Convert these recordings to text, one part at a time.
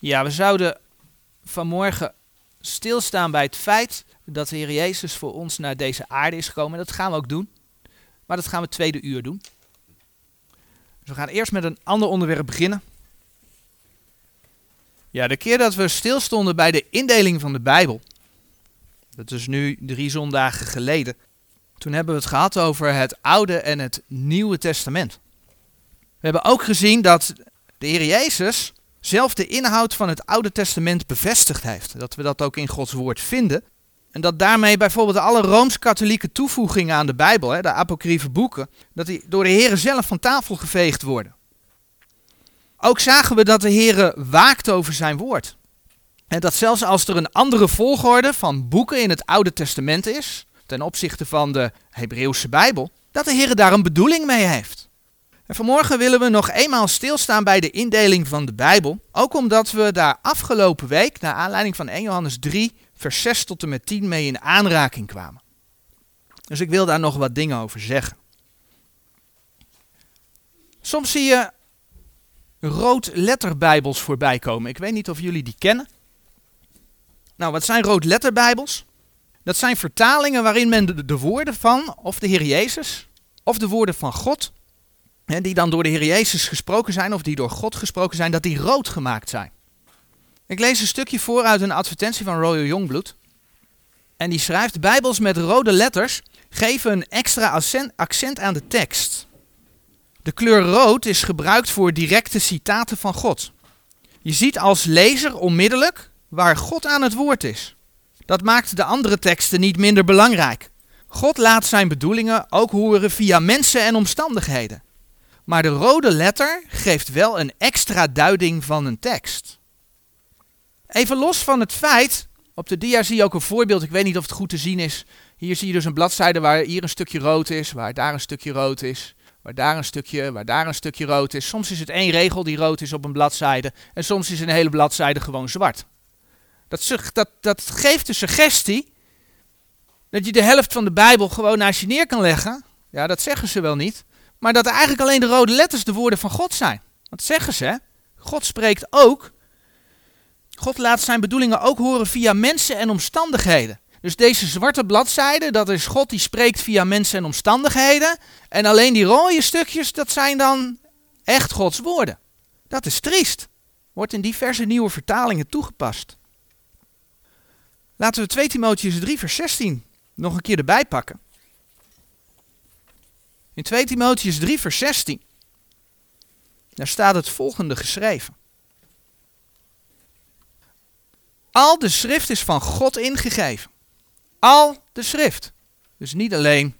Ja, we zouden vanmorgen stilstaan bij het feit dat de Heer Jezus voor ons naar deze aarde is gekomen. En dat gaan we ook doen. Maar dat gaan we tweede uur doen. Dus we gaan eerst met een ander onderwerp beginnen. Ja, de keer dat we stilstonden bij de indeling van de Bijbel, dat is nu drie zondagen geleden, toen hebben we het gehad over het Oude en het Nieuwe Testament. We hebben ook gezien dat de Heer Jezus zelf de inhoud van het Oude Testament bevestigd heeft. Dat we dat ook in Gods woord vinden. En dat daarmee bijvoorbeeld alle rooms-katholieke toevoegingen aan de Bijbel, hè, de apocryfe boeken, dat die door de Heer zelf van tafel geveegd worden. Ook zagen we dat de Heer waakt over zijn woord. En dat zelfs als er een andere volgorde van boeken in het Oude Testament is, ten opzichte van de Hebreeuwse Bijbel, dat de Heer daar een bedoeling mee heeft. En vanmorgen willen we nog eenmaal stilstaan bij de indeling van de Bijbel, ook omdat we daar afgelopen week, naar aanleiding van 1 Johannes 3, vers 6 tot en met 10 mee in aanraking kwamen. Dus ik wil daar nog wat dingen over zeggen. Soms zie je roodletterbijbels voorbij komen. Ik weet niet of jullie die kennen. Nou, wat zijn roodletterbijbels? Dat zijn vertalingen waarin men de, de, woorden van of de Heer Jezus of de woorden van God, die dan door de Heer Jezus gesproken zijn of die door God gesproken zijn, dat die rood gemaakt zijn. Ik lees een stukje voor uit een advertentie van Royal Youngblood. En die schrijft: Bijbels met rode letters geven een extra accent aan de tekst. De kleur rood is gebruikt voor directe citaten van God. Je ziet als lezer onmiddellijk waar God aan het woord is. Dat maakt de andere teksten niet minder belangrijk. God laat zijn bedoelingen ook horen via mensen en omstandigheden. Maar de rode letter geeft wel een extra duiding van een tekst. Even los van het feit, op de dia zie je ook een voorbeeld, ik weet niet of het goed te zien is. Hier zie je dus een bladzijde waar hier een stukje rood is, waar daar een stukje rood is, waar daar een stukje, waar daar een stukje rood is. Soms is het één regel die rood is op een bladzijde en soms is een hele bladzijde gewoon zwart. Dat, dat, dat geeft de suggestie dat je de helft van de Bijbel gewoon naast je neer kan leggen. Ja, dat zeggen ze wel niet. Maar dat eigenlijk alleen de rode letters de woorden van God zijn. Dat zeggen ze. God spreekt ook. God laat zijn bedoelingen ook horen via mensen en omstandigheden. Dus deze zwarte bladzijde, dat is God die spreekt via mensen en omstandigheden. En alleen die rode stukjes, dat zijn dan echt Gods woorden. Dat is triest. Wordt in diverse nieuwe vertalingen toegepast. Laten we 2 Timotheus 3, vers 16 nog een keer erbij pakken. In 2 Timotheus 3, vers 16. Daar staat het volgende geschreven. Al de schrift is van God ingegeven. Al de schrift. Dus niet alleen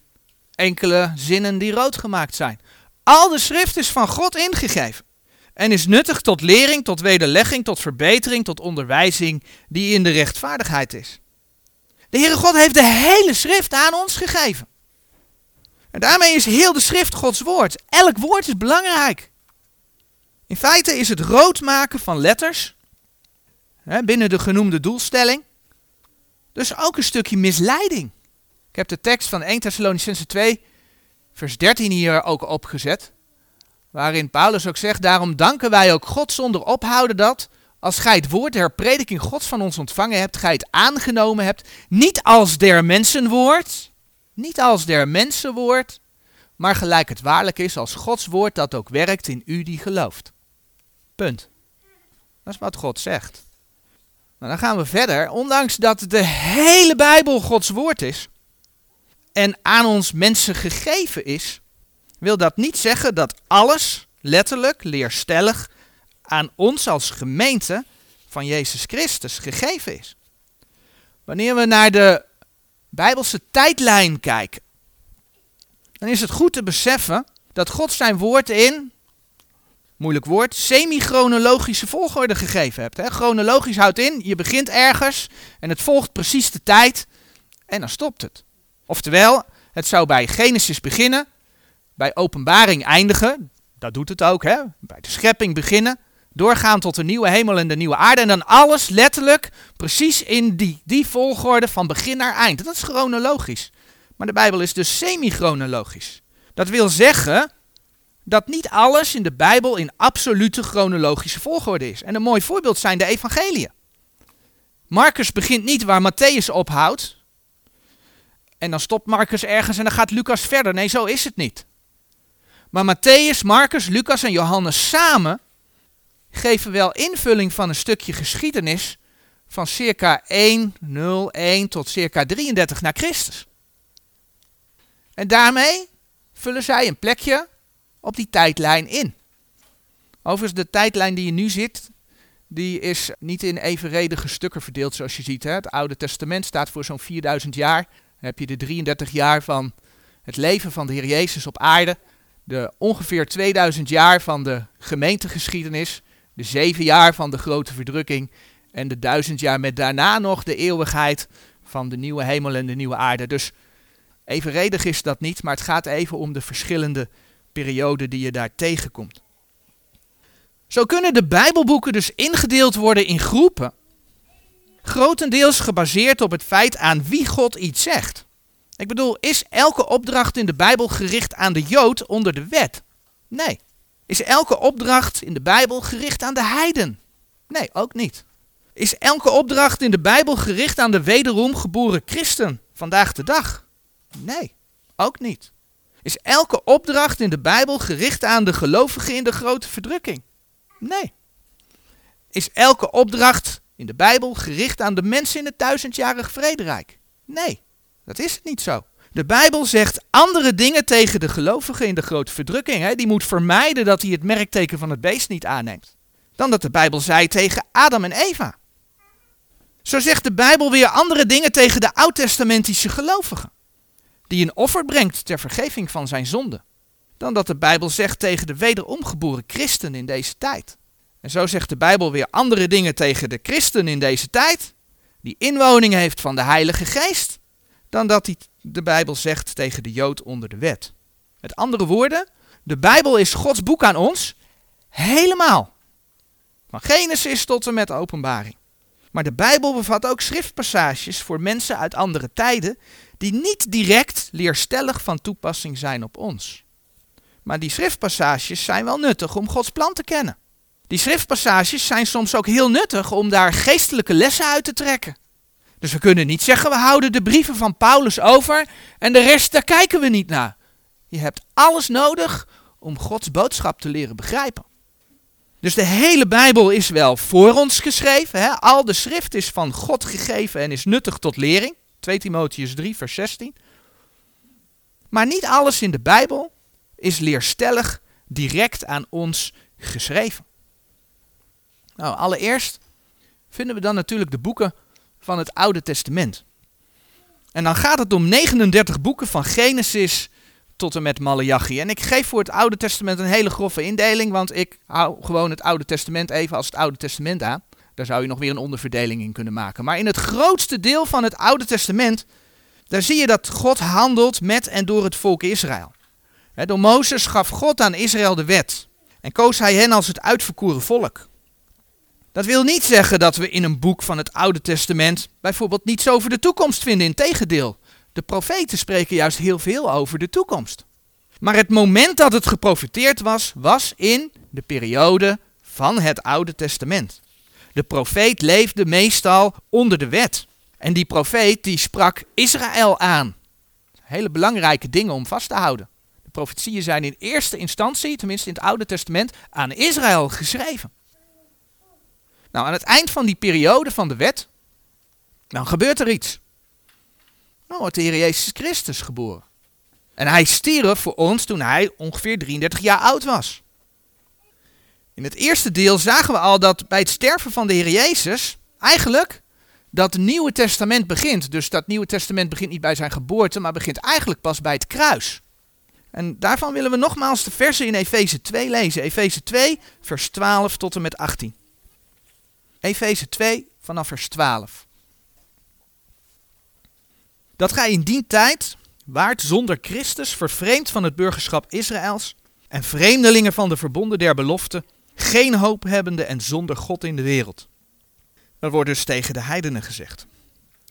enkele zinnen die rood gemaakt zijn. Al de schrift is van God ingegeven. En is nuttig tot lering, tot wederlegging, tot verbetering, tot onderwijzing die in de rechtvaardigheid is. De Heere God heeft de hele schrift aan ons gegeven. En daarmee is heel de schrift Gods woord. Elk woord is belangrijk. In feite is het rood maken van letters hè, binnen de genoemde doelstelling dus ook een stukje misleiding. Ik heb de tekst van 1 Thessalonicense 2 vers 13 hier ook opgezet. Waarin Paulus ook zegt, daarom danken wij ook God zonder ophouden dat, als gij het woord der prediking Gods van ons ontvangen hebt, gij het aangenomen hebt, niet als der mensenwoord, niet als der mensenwoord, maar gelijk het waarlijk is als Gods woord dat ook werkt in u die gelooft. Punt. Dat is wat God zegt. Nou, dan gaan we verder. Ondanks dat de hele Bijbel Gods woord is en aan ons mensen gegeven is, wil dat niet zeggen dat alles letterlijk, leerstellig aan ons als gemeente van Jezus Christus gegeven is. Wanneer we naar de Bijbelse tijdlijn kijken, dan is het goed te beseffen dat God zijn woord in, moeilijk woord, semi-chronologische volgorde gegeven hebt. Hè? Chronologisch houdt in, je begint ergens en het volgt precies de tijd en dan stopt het. Oftewel, het zou bij Genesis beginnen, bij openbaring eindigen, dat doet het ook, hè? bij de schepping beginnen, doorgaan tot de nieuwe hemel en de nieuwe aarde en dan alles letterlijk precies in die, die volgorde van begin naar eind. Dat is chronologisch. Maar de Bijbel is dus semi-chronologisch. Dat wil zeggen dat niet alles in de Bijbel in absolute chronologische volgorde is. En een mooi voorbeeld zijn de evangeliën. Marcus begint niet waar Matthäus ophoudt. En dan stopt Marcus ergens en dan gaat Lucas verder. Nee, zo is het niet. Maar Matthäus, Marcus, Lucas en Johannes samen geven wel invulling van een stukje geschiedenis van circa 101 tot circa 33 na Christus. En daarmee vullen zij een plekje op die tijdlijn in. Overigens, de tijdlijn die je nu ziet, die is niet in evenredige stukken verdeeld zoals je ziet. Hè. Het Oude Testament staat voor zo'n 4000 jaar. Dan heb je de 33 jaar van het leven van de Heer Jezus op aarde. De ongeveer 2000 jaar van de gemeentegeschiedenis. De zeven jaar van de grote verdrukking. En de duizend jaar met daarna nog de eeuwigheid van de nieuwe hemel en de nieuwe aarde. Dus evenredig is dat niet, maar het gaat even om de verschillende perioden die je daar tegenkomt. Zo kunnen de Bijbelboeken dus ingedeeld worden in groepen, grotendeels gebaseerd op het feit aan wie God iets zegt. Ik bedoel, is elke opdracht in de Bijbel gericht aan de Jood onder de wet? Nee. Is elke opdracht in de Bijbel gericht aan de heiden? Nee, ook niet. Is elke opdracht in de Bijbel gericht aan de wederom geboren christen vandaag de dag? Nee, ook niet. Is elke opdracht in de Bijbel gericht aan de gelovigen in de grote verdrukking? Nee. Is elke opdracht in de Bijbel gericht aan de mensen in het duizendjarig vrederijk? Nee, dat is het niet zo. De Bijbel zegt andere dingen tegen de gelovigen in de grote verdrukking. Hè? Die moet vermijden dat hij het merkteken van het beest niet aanneemt. Dan dat de Bijbel zei tegen Adam en Eva. Zo zegt de Bijbel weer andere dingen tegen de oud-testamentische gelovigen. Die een offer brengt ter vergeving van zijn zonde. Dan dat de Bijbel zegt tegen de wederomgeboren christen in deze tijd. En zo zegt de Bijbel weer andere dingen tegen de christen in deze tijd. Die inwoning heeft van de Heilige Geest. Dan dat hij de Bijbel zegt tegen de Jood onder de wet. Met andere woorden, de Bijbel is Gods boek aan ons. Helemaal. Van Genesis tot en met openbaring. Maar de Bijbel bevat ook schriftpassages voor mensen uit andere tijden die niet direct leerstellig van toepassing zijn op ons. Maar die schriftpassages zijn wel nuttig om Gods plan te kennen. Die schriftpassages zijn soms ook heel nuttig om daar geestelijke lessen uit te trekken. Dus we kunnen niet zeggen we houden de brieven van Paulus over en de rest daar kijken we niet naar. Je hebt alles nodig om Gods boodschap te leren begrijpen. Dus de hele Bijbel is wel voor ons geschreven. Hè? Al de schrift is van God gegeven en is nuttig tot lering. 2 Timotheus 3, vers 16. Maar niet alles in de Bijbel is leerstellig direct aan ons geschreven. Nou, allereerst vinden we dan natuurlijk de boeken van het Oude Testament. En dan gaat het om 39 boeken van Genesis tot en met Malachi. En ik geef voor het Oude Testament een hele grove indeling, want ik hou gewoon het Oude Testament even als het Oude Testament aan. Daar zou je nog weer een onderverdeling in kunnen maken. Maar in het grootste deel van het Oude Testament, daar zie je dat God handelt met en door het volk Israël. door Mozes gaf God aan Israël de wet en koos hij hen als het uitverkoren volk. Dat wil niet zeggen dat we in een boek van het Oude Testament bijvoorbeeld niets over de toekomst vinden. Integendeel, de profeten spreken juist heel veel over de toekomst. Maar het moment dat het geprofeteerd was, was in de periode van het Oude Testament. De profeet leefde meestal onder de wet. En die profeet die sprak Israël aan. Hele belangrijke dingen om vast te houden. De profetieën zijn in eerste instantie, tenminste in het Oude Testament, aan Israël geschreven. Nou, aan het eind van die periode van de wet, dan gebeurt er iets. Nou wordt de Heer Jezus Christus geboren. En hij stierf voor ons toen hij ongeveer 33 jaar oud was. In het eerste deel zagen we al dat bij het sterven van de Heer Jezus eigenlijk dat Nieuwe Testament begint. Dus dat Nieuwe Testament begint niet bij zijn geboorte, maar begint eigenlijk pas bij het kruis. En daarvan willen we nogmaals de versen in Efeze 2 lezen. Efeze 2, vers 12 tot en met 18. Efeze 2 vanaf vers 12. Dat gij in die tijd waart zonder Christus, vervreemd van het burgerschap Israëls en vreemdelingen van de verbonden der belofte, geen hoop hebbende en zonder God in de wereld. Dat wordt dus tegen de heidenen gezegd.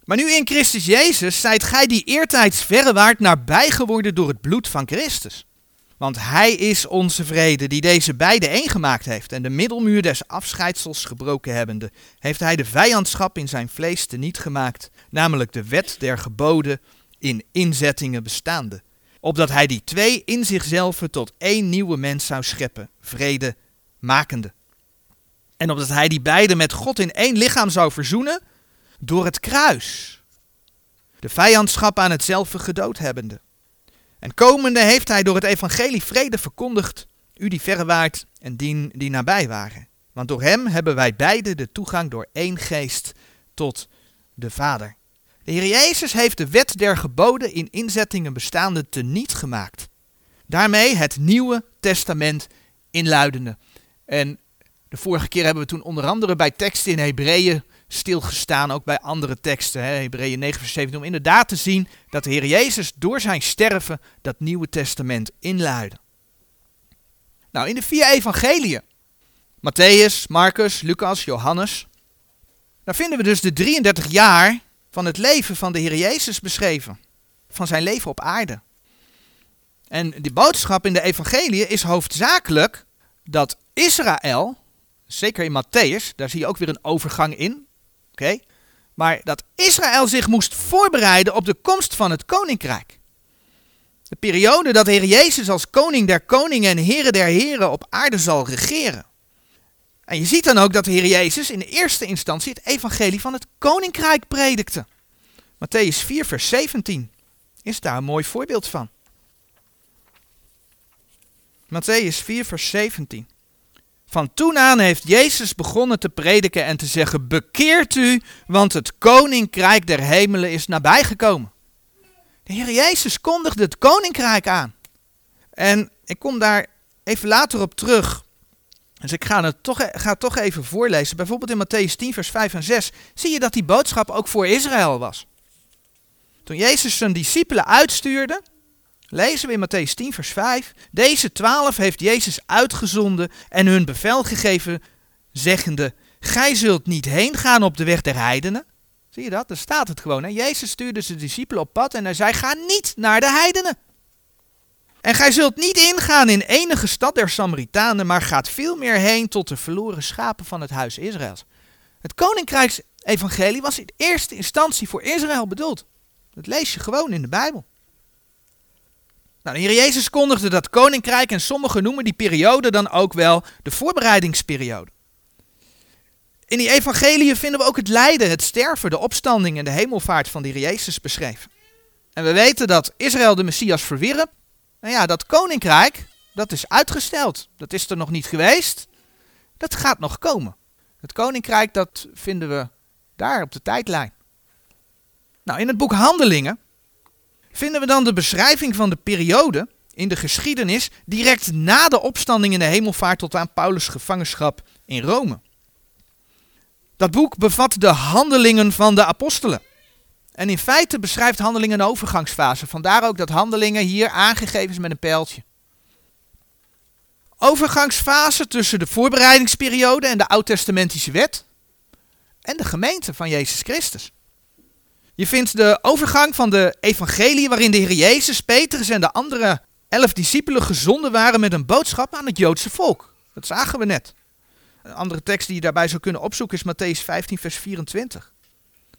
Maar nu in Christus Jezus zijt gij die eertijds verre waart nabij geworden door het bloed van Christus. Want hij is onze vrede, die deze beide één gemaakt heeft. En de middelmuur des afscheidsels gebroken hebbende, heeft hij de vijandschap in zijn vlees teniet gemaakt, namelijk de wet der geboden in inzettingen bestaande. Opdat hij die twee in zichzelf tot één nieuwe mens zou scheppen, vrede makende. En opdat hij die beide met God in één lichaam zou verzoenen, door het kruis. De vijandschap aan hetzelfde gedood hebbende. En komende heeft hij door het evangelie vrede verkondigd, u die verre waart en die, die nabij waren. Want door hem hebben wij beide de toegang door één geest tot de Vader. De Heer Jezus heeft de wet der geboden in inzettingen bestaande teniet gemaakt. Daarmee het Nieuwe Testament inluidende. En de vorige keer hebben we toen onder andere bij teksten in Hebreeën stilgestaan, ook bij andere teksten, Hebreeën 9 vers 17, om inderdaad te zien dat de Heer Jezus door zijn sterven dat Nieuwe Testament inluidde. Nou, in de vier evangeliën, Matthäus, Marcus, Lucas, Johannes, daar vinden we dus de 33 jaar van het leven van de Heer Jezus beschreven, van zijn leven op aarde. En die boodschap in de evangelie is hoofdzakelijk dat Israël, zeker in Matthäus, daar zie je ook weer een overgang in, Oké? Maar dat Israël zich moest voorbereiden op de komst van het koninkrijk. De periode dat Heer Jezus als koning der koningen en heren der heren op aarde zal regeren. En je ziet dan ook dat de Heer Jezus in de eerste instantie het evangelie van het koninkrijk predikte. Matthäus 4, vers 17 is daar een mooi voorbeeld van. Matthäus 4, vers 17. Van toen aan heeft Jezus begonnen te prediken en te zeggen: Bekeert u, want het koninkrijk der hemelen is nabijgekomen. De Heer Jezus kondigde het koninkrijk aan. En ik kom daar even later op terug. Dus ik ga het toch, ga het toch even voorlezen. Bijvoorbeeld in Matthäus 10, vers 5 en 6 zie je dat die boodschap ook voor Israël was. Toen Jezus zijn discipelen uitstuurde, Lezen we in Matthäus 10, vers 5. Deze twaalf heeft Jezus uitgezonden en hun bevel gegeven, zeggende: Gij zult niet heen gaan op de weg der heidenen. Zie je dat? Daar staat het gewoon. Hè? Jezus stuurde zijn discipelen op pad en hij zei: Ga niet naar de heidenen. En gij zult niet ingaan in enige stad der Samaritanen, maar gaat veel meer heen tot de verloren schapen van het huis Israëls. Het koninkrijksevangelie was in eerste instantie voor Israël bedoeld. Dat lees je gewoon in de Bijbel. Nou, de Jezus kondigde dat koninkrijk en sommigen noemen die periode dan ook wel de voorbereidingsperiode. In die evangeliën vinden we ook het lijden, het sterven, de opstanding en de hemelvaart van de Jezus beschreven. En we weten dat Israël de Messias verwierp. Nou ja, dat koninkrijk, dat is uitgesteld. Dat is er nog niet geweest. Dat gaat nog komen. Het koninkrijk, dat vinden we daar op de tijdlijn. Nou, in het boek Handelingen vinden we dan de beschrijving van de periode in de geschiedenis direct na de opstanding in de hemelvaart tot aan Paulus' gevangenschap in Rome. Dat boek bevat de handelingen van de apostelen. En in feite beschrijft handelingen een overgangsfase. Vandaar ook dat handelingen hier aangegeven is met een pijltje. Overgangsfase tussen de voorbereidingsperiode en de oud-testamentische wet en de gemeente van Jezus Christus. Je vindt de overgang van de evangelie waarin de Heer Jezus, Petrus en de andere elf discipelen gezonden waren met een boodschap aan het Joodse volk. Dat zagen we net. Een andere tekst die je daarbij zou kunnen opzoeken is Matthäus 15, vers 24.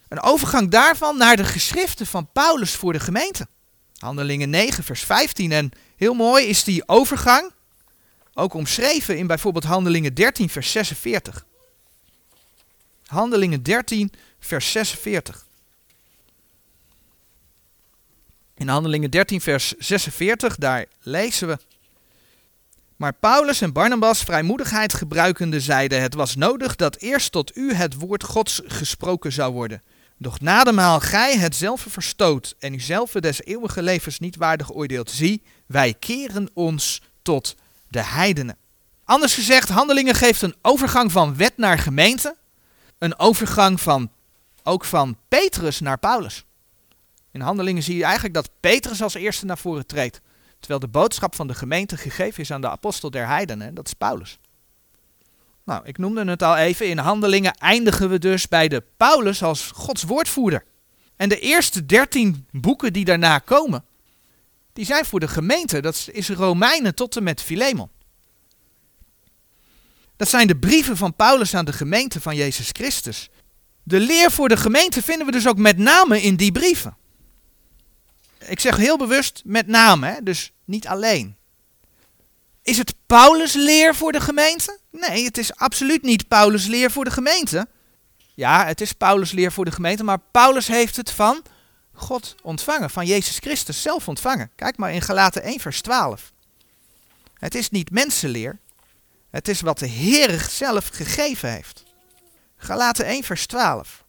Een overgang daarvan naar de geschriften van Paulus voor de gemeente. Handelingen 9, vers 15. En heel mooi is die overgang ook omschreven in bijvoorbeeld Handelingen 13, vers 46. Handelingen 13, vers 46. In Handelingen 13, vers 46, daar lezen we. Maar Paulus en Barnabas, vrijmoedigheid gebruikende, zeiden: Het was nodig dat eerst tot u het woord Gods gesproken zou worden. Doch nademaal gij hetzelfde verstoot en uzelf des eeuwige levens niet waardig oordeelt. Zie, wij keren ons tot de heidenen. Anders gezegd, Handelingen geeft een overgang van wet naar gemeente. Een overgang van, ook van Petrus naar Paulus. In handelingen zie je eigenlijk dat Petrus als eerste naar voren treedt. Terwijl de boodschap van de gemeente gegeven is aan de apostel der heidenen, dat is Paulus. Nou, ik noemde het al even, in handelingen eindigen we dus bij de Paulus als Gods woordvoerder. En de eerste dertien boeken die daarna komen, Die zijn voor de gemeente. Dat is Romeinen tot en met Filemon. Dat zijn de brieven van Paulus aan de gemeente van Jezus Christus. De leer voor de gemeente vinden we dus ook met name in die brieven. Ik zeg heel bewust met name, hè? dus niet alleen. Is het Paulus leer voor de gemeente? Nee, het is absoluut niet Paulus leer voor de gemeente. Ja, het is Paulus leer voor de gemeente, maar Paulus heeft het van God ontvangen, van Jezus Christus zelf ontvangen. Kijk maar in Galaten 1 vers 12. Het is niet mensenleer, het is wat de Heer zelf gegeven heeft. Galaten 1 vers 12.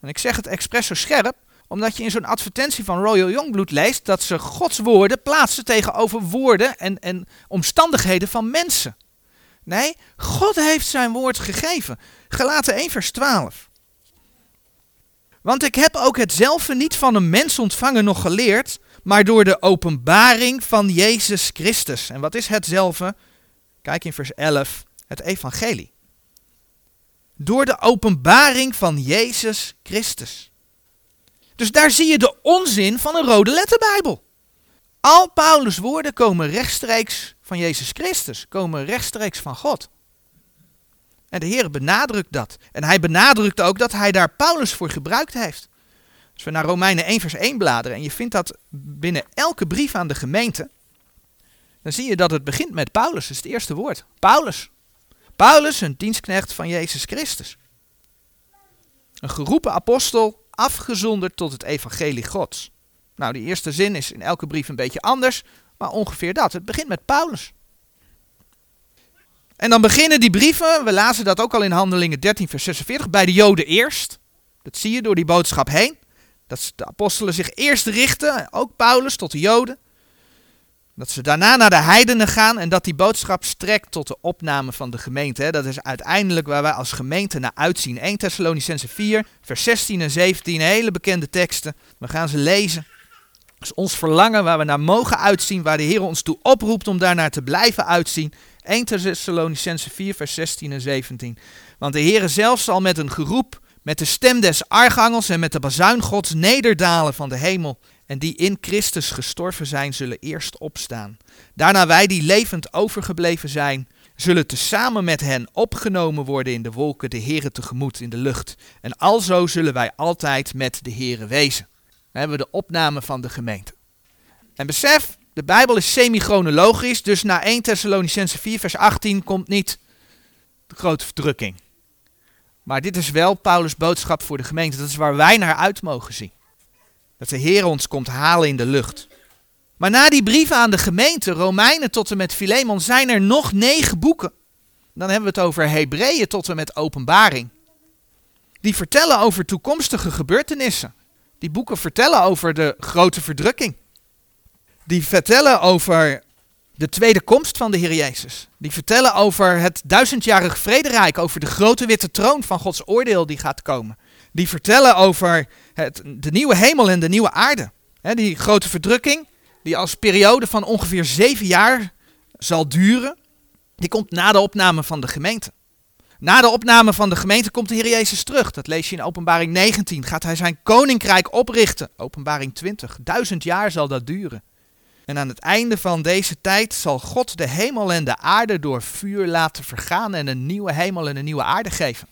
En ik zeg het expres zo scherp, omdat je in zo'n advertentie van Royal Youngblood leest dat ze Gods woorden plaatsen tegenover woorden en, en omstandigheden van mensen. Nee, God heeft zijn woord gegeven. Gelaten 1 vers 12. Want ik heb ook hetzelfde niet van een mens ontvangen nog geleerd, maar door de openbaring van Jezus Christus. En wat is hetzelfde? Kijk in vers 11, het evangelie. Door de openbaring van Jezus Christus. Dus daar zie je de onzin van een rode letterbijbel. Al Paulus' woorden komen rechtstreeks van Jezus Christus, komen rechtstreeks van God. En de Heer benadrukt dat. En hij benadrukt ook dat hij daar Paulus voor gebruikt heeft. Als we naar Romeinen 1 vers 1 bladeren en je vindt dat binnen elke brief aan de gemeente, dan zie je dat het begint met Paulus, dat is het eerste woord. Paulus. Paulus, een dienstknecht van Jezus Christus. Een geroepen apostel, afgezonderd tot het evangelie Gods. Nou, die eerste zin is in elke brief een beetje anders, maar ongeveer dat. Het begint met Paulus. En dan beginnen die brieven, we lazen dat ook al in Handelingen 13, vers 46, bij de Joden eerst. Dat zie je door die boodschap heen. Dat de apostelen zich eerst richten, ook Paulus, tot de Joden. Dat ze daarna naar de heidenen gaan en dat die boodschap strekt tot de opname van de gemeente. Dat is uiteindelijk waar wij als gemeente naar uitzien. 1 Thessalonicense 4, vers 16 en 17, hele bekende teksten. We gaan ze lezen. Dat is ons verlangen waar we naar mogen uitzien, waar de Heer ons toe oproept om daarnaar te blijven uitzien. 1 Thessalonicense 4, vers 16 en 17. Want de Heer zelf zal met een geroep, met de stem des archangels en met de bazuin Gods nederdalen van de hemel. En die in Christus gestorven zijn, zullen eerst opstaan. Daarna wij die levend overgebleven zijn, zullen tezamen met hen opgenomen worden in de wolken de Heere tegemoet in de lucht. En alzo zullen wij altijd met de Heere wezen. Dan hebben we de opname van de gemeente. En besef, de Bijbel is semi-chronologisch, dus na 1 Thessalonicense 4 vers 18 komt niet de grote verdrukking. Maar dit is wel Paulus' boodschap voor de gemeente. Dat is waar wij naar uit mogen zien. Dat de Heer ons komt halen in de lucht. Maar na die brieven aan de gemeente, Romeinen tot en met Filemon, zijn er nog negen boeken. Dan hebben we het over Hebreeën tot en met Openbaring. Die vertellen over toekomstige gebeurtenissen. Die boeken vertellen over de grote verdrukking. Die vertellen over de tweede komst van de Heer Jezus. Die vertellen over het duizendjarig vrederijk, over de grote witte troon van Gods oordeel die gaat komen. Die vertellen over het, de nieuwe hemel en de nieuwe aarde. die grote verdrukking, die als periode van ongeveer zeven jaar zal duren, die komt na de opname van de gemeente. Na de opname van de gemeente komt de Heer Jezus terug. Dat lees je in Openbaring 19. Gaat hij zijn koninkrijk oprichten? Openbaring 20. Duizend jaar zal dat duren. En aan het einde van deze tijd zal God de hemel en de aarde door vuur laten vergaan en een nieuwe hemel en een nieuwe aarde geven.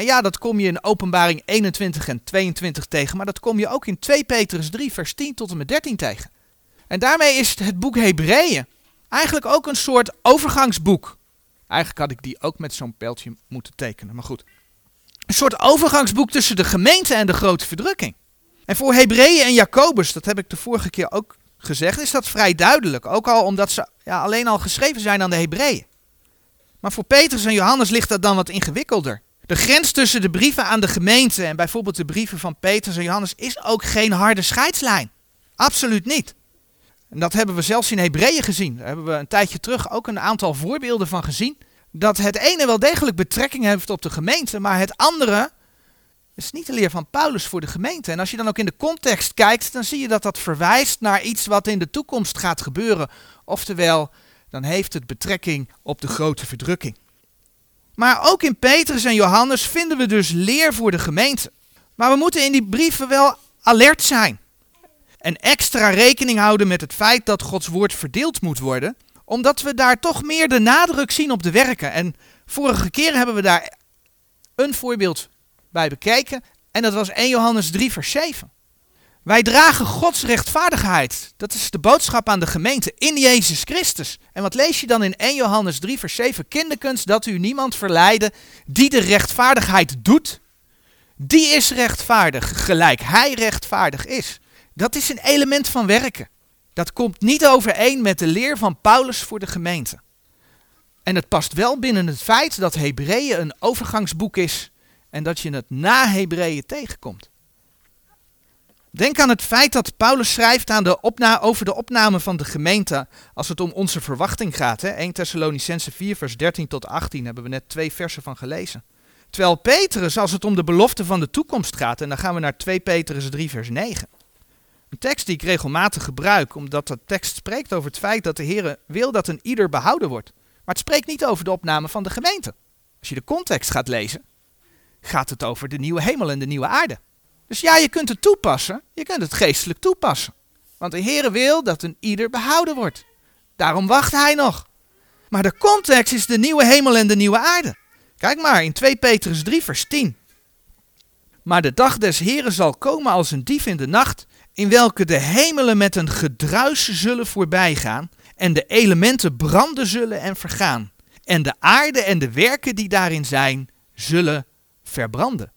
En ja, dat kom je in Openbaring 21 en 22 tegen, maar dat kom je ook in 2 Petrus 3, vers 10 tot en met 13 tegen. En daarmee is het boek Hebreeën eigenlijk ook een soort overgangsboek. Eigenlijk had ik die ook met zo'n pijltje moeten tekenen, maar goed. Een soort overgangsboek tussen de gemeente en de grote verdrukking. En voor Hebreeën en Jacobus, dat heb ik de vorige keer ook gezegd, is dat vrij duidelijk. Ook al omdat ze ja, alleen al geschreven zijn aan de Hebreeën. Maar voor Petrus en Johannes ligt dat dan wat ingewikkelder. De grens tussen de brieven aan de gemeente en bijvoorbeeld de brieven van Petrus en Johannes is ook geen harde scheidslijn. Absoluut niet. En dat hebben we zelfs in Hebreeën gezien. Daar hebben we een tijdje terug ook een aantal voorbeelden van gezien. Dat het ene wel degelijk betrekking heeft op de gemeente, maar het andere is niet de leer van Paulus voor de gemeente. En als je dan ook in de context kijkt, dan zie je dat dat verwijst naar iets wat in de toekomst gaat gebeuren. Oftewel, dan heeft het betrekking op de grote verdrukking. Maar ook in Petrus en Johannes vinden we dus leer voor de gemeente. Maar we moeten in die brieven wel alert zijn. En extra rekening houden met het feit dat Gods woord verdeeld moet worden, omdat we daar toch meer de nadruk zien op de werken. En vorige keer hebben we daar een voorbeeld bij bekeken en dat was 1 Johannes 3 vers 7. Wij dragen Gods rechtvaardigheid. Dat is de boodschap aan de gemeente in Jezus Christus. En wat lees je dan in 1 Johannes 3, vers 7? Kinderkunst dat u niemand verleiden die de rechtvaardigheid doet. Die is rechtvaardig, gelijk hij rechtvaardig is. Dat is een element van werken. Dat komt niet overeen met de leer van Paulus voor de gemeente. En het past wel binnen het feit dat Hebreeën een overgangsboek is en dat je het na Hebreeën tegenkomt. Denk aan het feit dat Paulus schrijft aan de opna over de opname van de gemeente als het om onze verwachting gaat. Hè? 1 Thessalonicense 4 vers 13 tot 18 hebben we net twee versen van gelezen. Terwijl Petrus als het om de belofte van de toekomst gaat, en dan gaan we naar 2 Petrus 3 vers 9. Een tekst die ik regelmatig gebruik, omdat de tekst spreekt over het feit dat de Heer wil dat een ieder behouden wordt. Maar het spreekt niet over de opname van de gemeente. Als je de context gaat lezen, gaat het over de nieuwe hemel en de nieuwe aarde. Dus ja, je kunt het toepassen, je kunt het geestelijk toepassen. Want de Heere wil dat een ieder behouden wordt. Daarom wacht hij nog. Maar de context is de nieuwe hemel en de nieuwe aarde. Kijk maar in 2 Petrus 3 vers 10. Maar de dag des Heren zal komen als een dief in de nacht, in welke de hemelen met een gedruis zullen voorbijgaan, en de elementen branden zullen en vergaan, en de aarde en de werken die daarin zijn, zullen verbranden.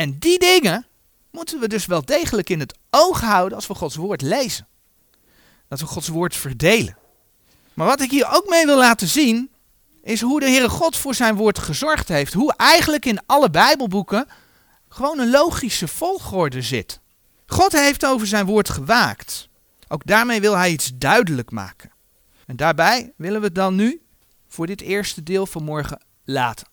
En die dingen moeten we dus wel degelijk in het oog houden als we Gods woord lezen. Dat we Gods woord verdelen. Maar wat ik hier ook mee wil laten zien, is hoe de Heere God voor zijn woord gezorgd heeft. Hoe eigenlijk in alle Bijbelboeken gewoon een logische volgorde zit. God heeft over zijn woord gewaakt. Ook daarmee wil hij iets duidelijk maken. En daarbij willen we het dan nu voor dit eerste deel van morgen laten.